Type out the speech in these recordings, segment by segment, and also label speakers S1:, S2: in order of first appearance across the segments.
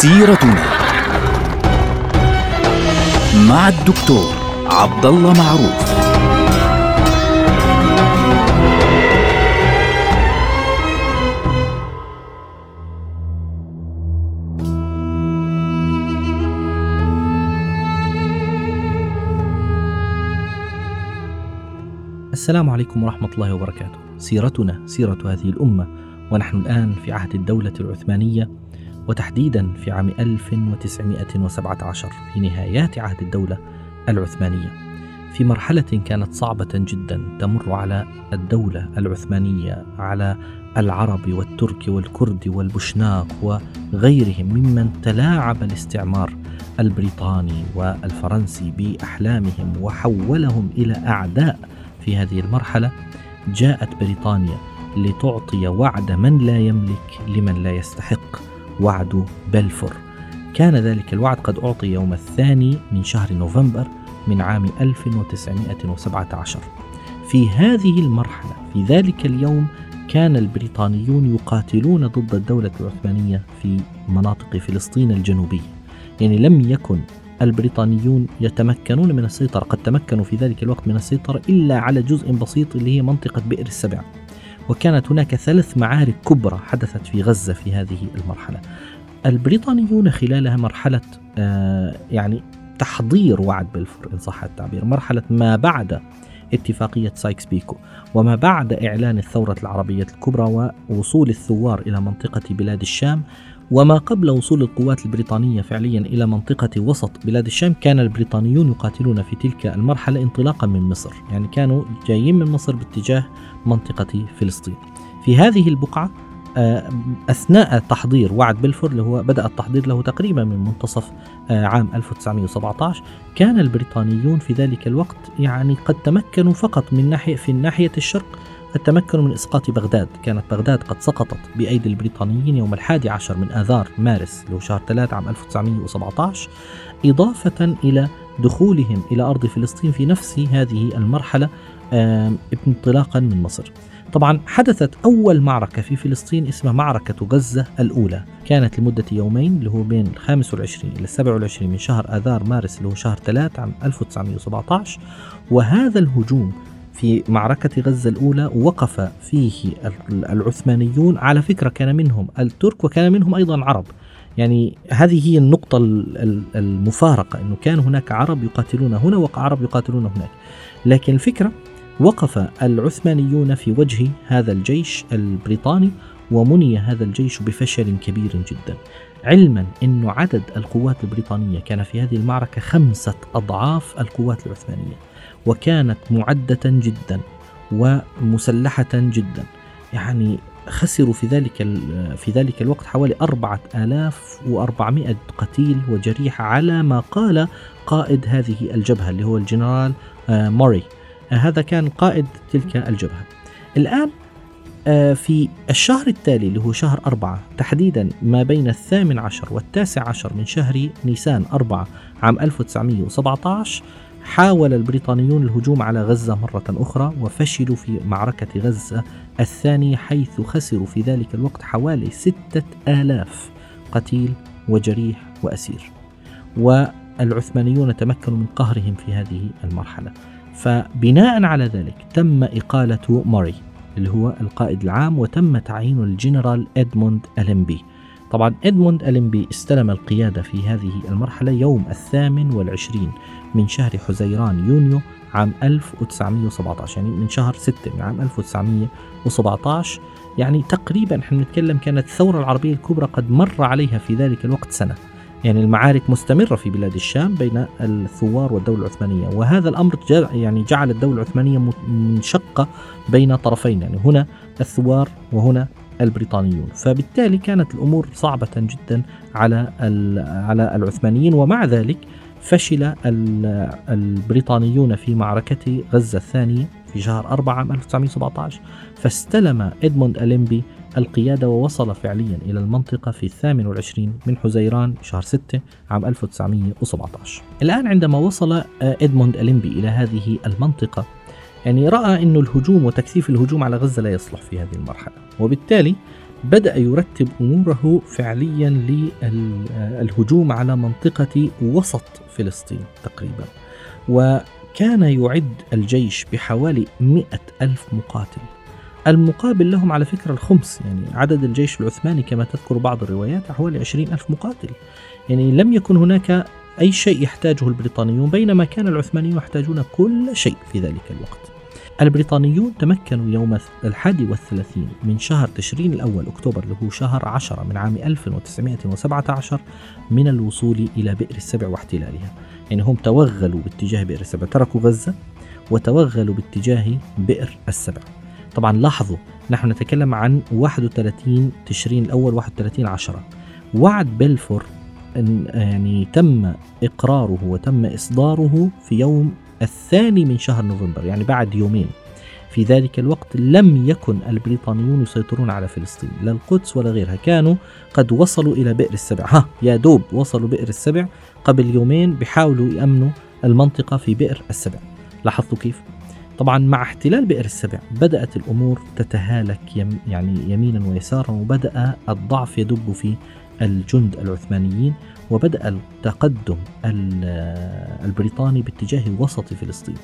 S1: سيرتنا مع الدكتور عبد الله معروف
S2: السلام عليكم ورحمة الله وبركاته. سيرتنا سيرة هذه الأمة ونحن الآن في عهد الدولة العثمانية وتحديدا في عام 1917 في نهايات عهد الدولة العثمانية. في مرحلة كانت صعبة جدا تمر على الدولة العثمانية على العرب والترك والكرد والبشناق وغيرهم ممن تلاعب الاستعمار البريطاني والفرنسي بأحلامهم وحولهم إلى أعداء في هذه المرحلة جاءت بريطانيا لتعطي وعد من لا يملك لمن لا يستحق وعد بلفور. كان ذلك الوعد قد أعطي يوم الثاني من شهر نوفمبر من عام 1917 في هذه المرحلة في ذلك اليوم كان البريطانيون يقاتلون ضد الدولة العثمانية في مناطق فلسطين الجنوبية. يعني لم يكن البريطانيون يتمكنون من السيطرة قد تمكنوا في ذلك الوقت من السيطرة إلا على جزء بسيط اللي هي منطقة بئر السبع. وكانت هناك ثلاث معارك كبرى حدثت في غزة في هذه المرحلة. البريطانيون خلالها مرحلة آه يعني تحضير وعد بلفور إن صح التعبير مرحلة ما بعد اتفاقية سايكس بيكو وما بعد إعلان الثورة العربية الكبرى ووصول الثوار إلى منطقة بلاد الشام وما قبل وصول القوات البريطانية فعليا إلى منطقة وسط بلاد الشام كان البريطانيون يقاتلون في تلك المرحلة انطلاقا من مصر. يعني كانوا جايين من مصر باتجاه منطقة فلسطين. في هذه البقعة آه، أثناء تحضير وعد بلفور اللي هو بدأ التحضير له تقريبا من منتصف آه، عام 1917 كان البريطانيون في ذلك الوقت يعني قد تمكنوا فقط من ناحية في ناحية الشرق التمكن من إسقاط بغداد. كانت بغداد قد سقطت بأيدي البريطانيين يوم الحادي عشر من آذار مارس اللي هو شهر 3 عام 1917 إضافة إلى دخولهم إلى أرض فلسطين في نفس هذه المرحلة انطلاقا من مصر. طبعا حدثت أول معركة في فلسطين اسمها معركة غزة الأولى. كانت لمدة يومين اللي هو بين الخامس والعشرين إلى السابع والعشرين من شهر آذار مارس اللي هو شهر 3 عام 1917 وهذا الهجوم في معركة غزة الأولى وقف فيه العثمانيون. على فكرة كان منهم الترك وكان منهم أيضا عرب. يعني هذه هي النقطة المفارقة أنه كان هناك عرب يقاتلون هنا وعرب يقاتلون هناك. لكن الفكرة وقف العثمانيون في وجه هذا الجيش البريطاني ومني هذا الجيش بفشل كبير جدا. علما أن عدد القوات البريطانية كان في هذه المعركة خمسة أضعاف القوات العثمانية. وكانت معدة جدا ومسلحة جدا. يعني خسروا في ذلك في ذلك الوقت حوالي أربعة آلاف وأربعمائة قتيل وجريح على ما قال قائد هذه الجبهة اللي هو الجنرال آه، موري. آه، هذا كان قائد تلك الجبهة. الآن آه، في الشهر التالي اللي هو شهر أربعة تحديدا ما بين الثامن عشر والتاسع عشر من شهر نيسان أربعة عام 1917 حاول البريطانيون الهجوم على غزة مرة أخرى وفشلوا في معركة غزة الثانية حيث خسروا في ذلك الوقت حوالي ستة آلاف قتيل وجريح وأسير. والعثمانيون تمكنوا من قهرهم في هذه المرحلة. فبناء على ذلك تم إقالة موري اللي هو القائد العام وتم تعيين الجنرال إدموند ألمبي طبعا إدموند ألمبي استلم القيادة في هذه المرحلة يوم الثامن والعشرين من شهر حزيران يونيو عام 1917 يعني من شهر 6 من عام 1917 يعني تقريبا إحنا بنتكلم كانت الثورة العربية الكبرى قد مر عليها في ذلك الوقت سنة. يعني المعارك مستمرة في بلاد الشام بين الثوار والدولة العثمانية وهذا الأمر يعني جعل الدولة العثمانية منشقة بين طرفين. يعني هنا الثوار وهنا البريطانيون. فبالتالي كانت الأمور صعبة جدا على على العثمانيين ومع ذلك فشل البريطانيون في معركة غزة الثانية في شهر 4 عام 1917 فاستلم إدموند أليمبي القيادة ووصل فعليا إلى المنطقة في الثامن والعشرين من حزيران شهر 6 عام 1917 الآن عندما وصل إدموند أليمبي إلى هذه المنطقة يعني رأى أن الهجوم وتكثيف الهجوم على غزة لا يصلح في هذه المرحلة. وبالتالي بدأ يرتب أموره فعليا للهجوم على منطقة وسط فلسطين تقريبا. وكان يعد الجيش بحوالي مئة ألف مقاتل. المقابل لهم على فكرة الخمس يعني عدد الجيش العثماني كما تذكر بعض الروايات حوالي عشرين ألف مقاتل. يعني لم يكن هناك أي شيء يحتاجه البريطانيون بينما كان العثمانيون يحتاجون كل شيء في ذلك الوقت. البريطانيون تمكنوا يوم الحادي والثلاثين من شهر تشرين الأول أكتوبر اللي هو شهر عشرة من عام 1917 من الوصول إلى بئر السبع واحتلالها. يعني هم توغلوا باتجاه بئر السبع. تركوا غزة وتوغلوا باتجاه بئر السبع. طبعا لاحظوا نحن نتكلم عن 31 تشرين الأول 31 عشرة. وعد بلفور يعني تم إقراره وتم إصداره في يوم الثاني من شهر نوفمبر يعني بعد يومين. في ذلك الوقت لم يكن البريطانيون يسيطرون على فلسطين لا القدس ولا غيرها كانوا قد وصلوا إلى بئر السبع. ها يا دوب وصلوا بئر السبع قبل يومين بيحاولوا يأمنوا المنطقة في بئر السبع. لاحظتوا كيف؟ طبعا مع احتلال بئر السبع بدأت الأمور تتهالك يم يعني يمينا ويسارا وبدأ الضعف يدب في الجند العثمانيين وبدأ التقدم البريطاني باتجاه وسط فلسطين.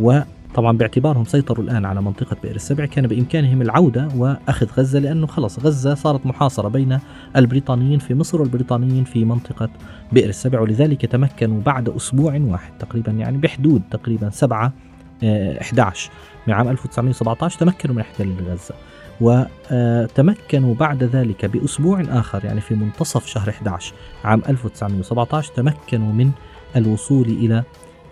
S2: وطبعا باعتبارهم سيطروا الآن على منطقة بئر السبع كان بإمكانهم العودة وأخذ غزة لأنه خلص غزة صارت محاصرة بين البريطانيين في مصر والبريطانيين في منطقة بئر السبع. ولذلك تمكنوا بعد أسبوع واحد تقريبا يعني بحدود تقريبا 7 11 من عام 1917 تمكنوا من إحتلال غزة. وتمكنوا بعد ذلك بأسبوع آخر يعني في منتصف شهر 11 عام 1917 تمكنوا من الوصول إلى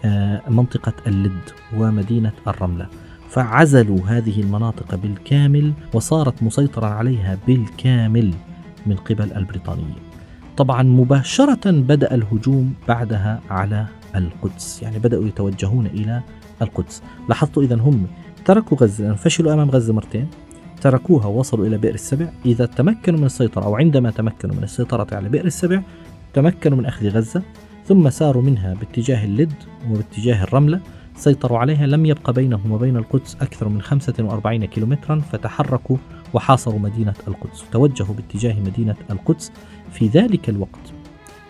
S2: آه، منطقة اللد ومدينة الرملة. فعزلوا هذه المناطق بالكامل وصارت مسيطرا عليها بالكامل من قبل البريطانيين. طبعا مباشرة بدأ الهجوم بعدها على القدس يعني بدأوا يتوجهون إلى القدس. لاحظتوا إذا هم تركوا غزة فشلوا أمام غزة مرتين؟ تركوها ووصلوا إلى بئر السبع. إذا تمكنوا من السيطرة أو عندما تمكنوا من السيطرة على بئر السبع تمكنوا من أخذ غزة ثم ساروا منها باتجاه اللد وباتجاه الرملة. سيطروا عليها لم يبقى بينهم وبين القدس أكثر من 45 كيلومترا فتحركوا وحاصروا مدينة القدس توجهوا باتجاه مدينة القدس. في ذلك الوقت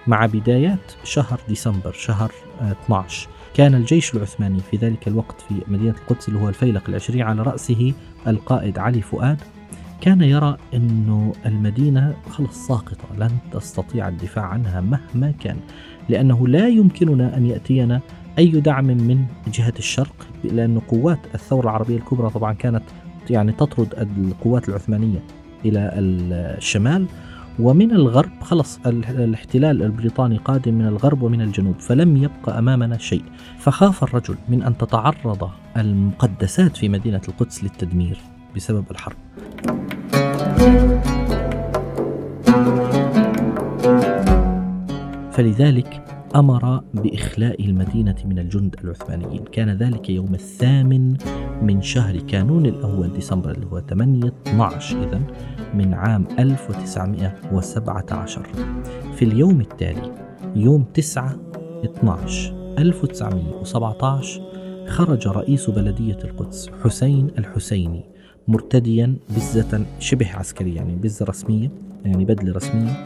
S2: مع بدايات شهر ديسمبر شهر 12 كان الجيش العثماني في ذلك الوقت في مدينة القدس اللي هو الفيلق العشرين على رأسه القائد علي فؤاد كان يرى أنه المدينة خلص ساقطة لن تستطيع الدفاع عنها مهما كان لأنه لا يمكننا أن يأتينا أي دعم من جهة الشرق لأن قوات الثورة العربية الكبرى طبعا كانت يعني تطرد القوات العثمانية إلى الشمال. ومن الغرب خلص الاحتلال البريطاني قادم من الغرب ومن الجنوب فلم يبقى أمامنا شيء. فخاف الرجل من أن تتعرض المقدسات في مدينة القدس للتدمير بسبب الحرب. فلذلك أمر بإخلاء المدينة من الجند العثمانيين. كان ذلك يوم الثامن من شهر كانون الأول ديسمبر اللي هو 8 12 إذن من عام 1917 في اليوم التالي يوم 9 12 1917 خرج رئيس بلدية القدس حسين الحسيني مرتديا بزة شبه عسكرية يعني بزة رسمية يعني بدلة رسمية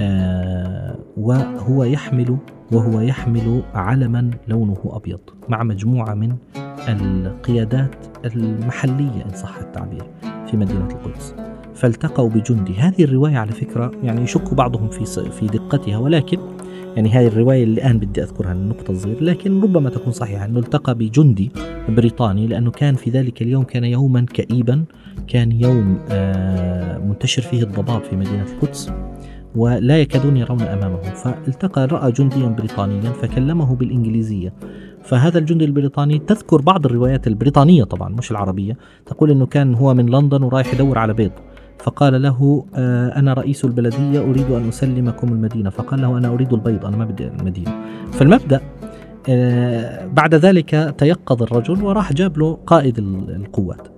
S2: آه وهو يحمل وهو يحمل علما لونه أبيض مع مجموعة من القيادات المحلية إن صح التعبير في مدينة القدس. فالتقوا بجندي. هذه الرواية على فكرة يعني يشك بعضهم في في دقتها ولكن يعني هذه الرواية اللي الآن بدي أذكرها النقطة الصغيرة لكن ربما تكون صحيحة. أنه التقى بجندي بريطاني لأنه كان في ذلك اليوم كان يوما كئيبا كان يوم آه، منتشر فيه الضباب في مدينة القدس ولا يكادون يرون أمامهم فالتقى رأى جنديا بريطانيا فكلمه بالإنجليزية. فهذا الجندي البريطاني تذكر بعض الروايات البريطانية طبعا مش العربية تقول أنه كان هو من لندن ورايح يدور على بيض. فقال له آه، أنا رئيس البلدية أريد أن أسلمكم المدينة. فقال له أنا أريد البيض أنا ما بدي المدينة. فالمبدأ آه، بعد ذلك تيقظ الرجل وراح جاب له قائد القوات.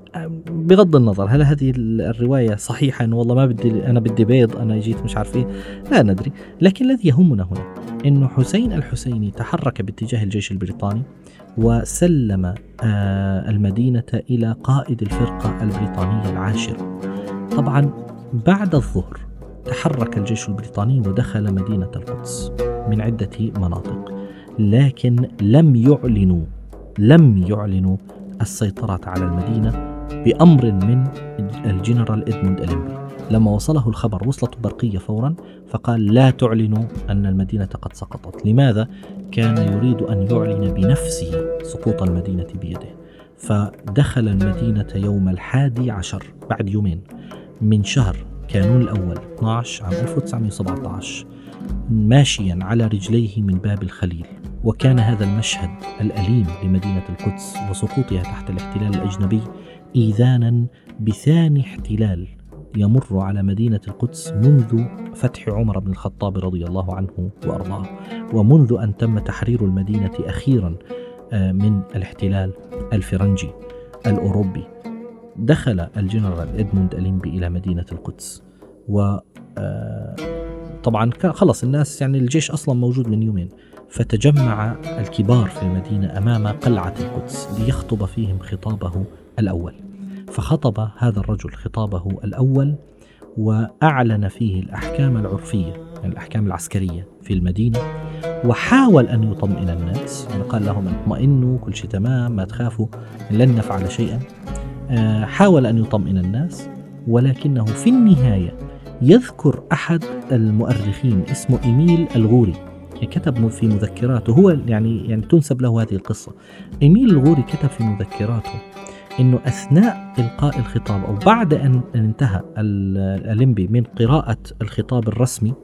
S2: بغض النظر هل هذه الرواية صحيحة إنه والله ما بدي أنا بدي بيض أنا جيت مش عارف إيه؟ لا ندري. لكن الذي يهمنا هنا إنه حسين الحسيني تحرك باتجاه الجيش البريطاني وسلم آه، المدينة إلى قائد الفرقة البريطانية العاشرة. طبعا بعد الظهر تحرك الجيش البريطاني ودخل مدينة القدس من عدة مناطق لكن لم يعلنوا لم يعلنوا السيطرة على المدينة بأمر من الجنرال إدموند أليمبي. لما وصله الخبر وصلت برقية فورا فقال لا تعلنوا أن المدينة قد سقطت. لماذا؟ كان يريد أن يعلن بنفسه سقوط المدينة بيده. فدخل المدينة يوم الحادي عشر بعد يومين من شهر كانون الأول 12 عام 1917 ماشيا على رجليه من باب الخليل. وكان هذا المشهد الأليم لمدينة القدس وسقوطها تحت الاحتلال الأجنبي إيذانا بثاني احتلال يمر على مدينة القدس منذ فتح عمر بن الخطاب رضي الله عنه وأرضاه. ومنذ أن تم تحرير المدينة أخيرا من الاحتلال الفرنجي الأوروبي. دخل الجنرال إدموند أليمبي إلى مدينة القدس و آه، طبعا خلص الناس يعني الجيش أصلا موجود من يومين فتجمع الكبار في المدينة أمام قلعة القدس ليخطب فيهم خطابه الأول. فخطب هذا الرجل خطابه الأول وأعلن فيه الأحكام العرفية الأحكام العسكرية في المدينة وحاول أن يطمئن الناس. يعني قال لهم اطمئنوا كل شيء تمام ما تخافوا لن نفعل شيئا. آه، حاول أن يطمئن الناس ولكنه في النهاية يذكر أحد المؤرخين اسمه إيميل الغوري. كتب في مذكراته هو يعني يعني تنسب له هذه القصة. إيميل الغوري كتب في مذكراته إنه أثناء إلقاء الخطاب أو بعد أن انتهى الأولمبي من قراءة الخطاب الرسمي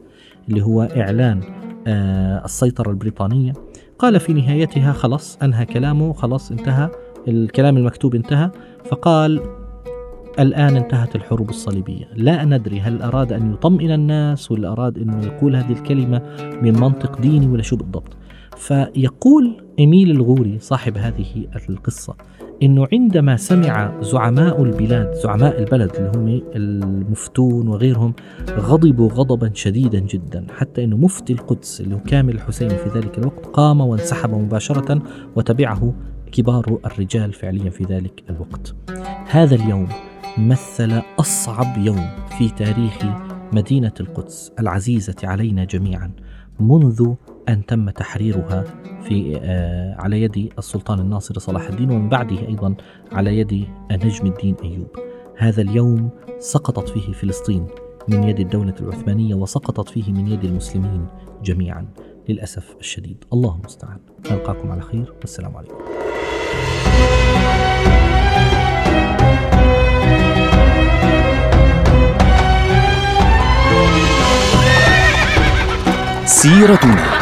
S2: اللي هو إعلان آه، السيطرة البريطانية. قال في نهايتها خلص أنهى كلامه خلص انتهى الكلام المكتوب انتهى. فقال الآن انتهت الحروب الصليبية. لا ندري هل أراد أن يطمئن الناس ولا أراد أنه يقول هذه الكلمة من منطق ديني ولا شو بالضبط. فيقول إيميل الغوري صاحب هذه القصة إنه عندما سمع زعماء البلاد زعماء البلد اللي هم المفتون وغيرهم غضبوا غضبا شديدا جدا حتى إنه مفتي القدس اللي هو كامل الحسيني في ذلك الوقت قام وانسحب مباشرة وتبعه كبار الرجال فعليا في ذلك الوقت. هذا اليوم مثل أصعب يوم في تاريخ مدينة القدس العزيزة علينا جميعا منذ أن تم تحريرها في آه، على يد السلطان الناصر صلاح الدين ومن بعده أيضا على يد نجم الدين أيوب. هذا اليوم سقطت فيه فلسطين من يد الدولة العثمانية وسقطت فيه من يد المسلمين جميعا للأسف الشديد. الله المستعان. نلقاكم على خير والسلام عليكم.
S1: سيرتنا.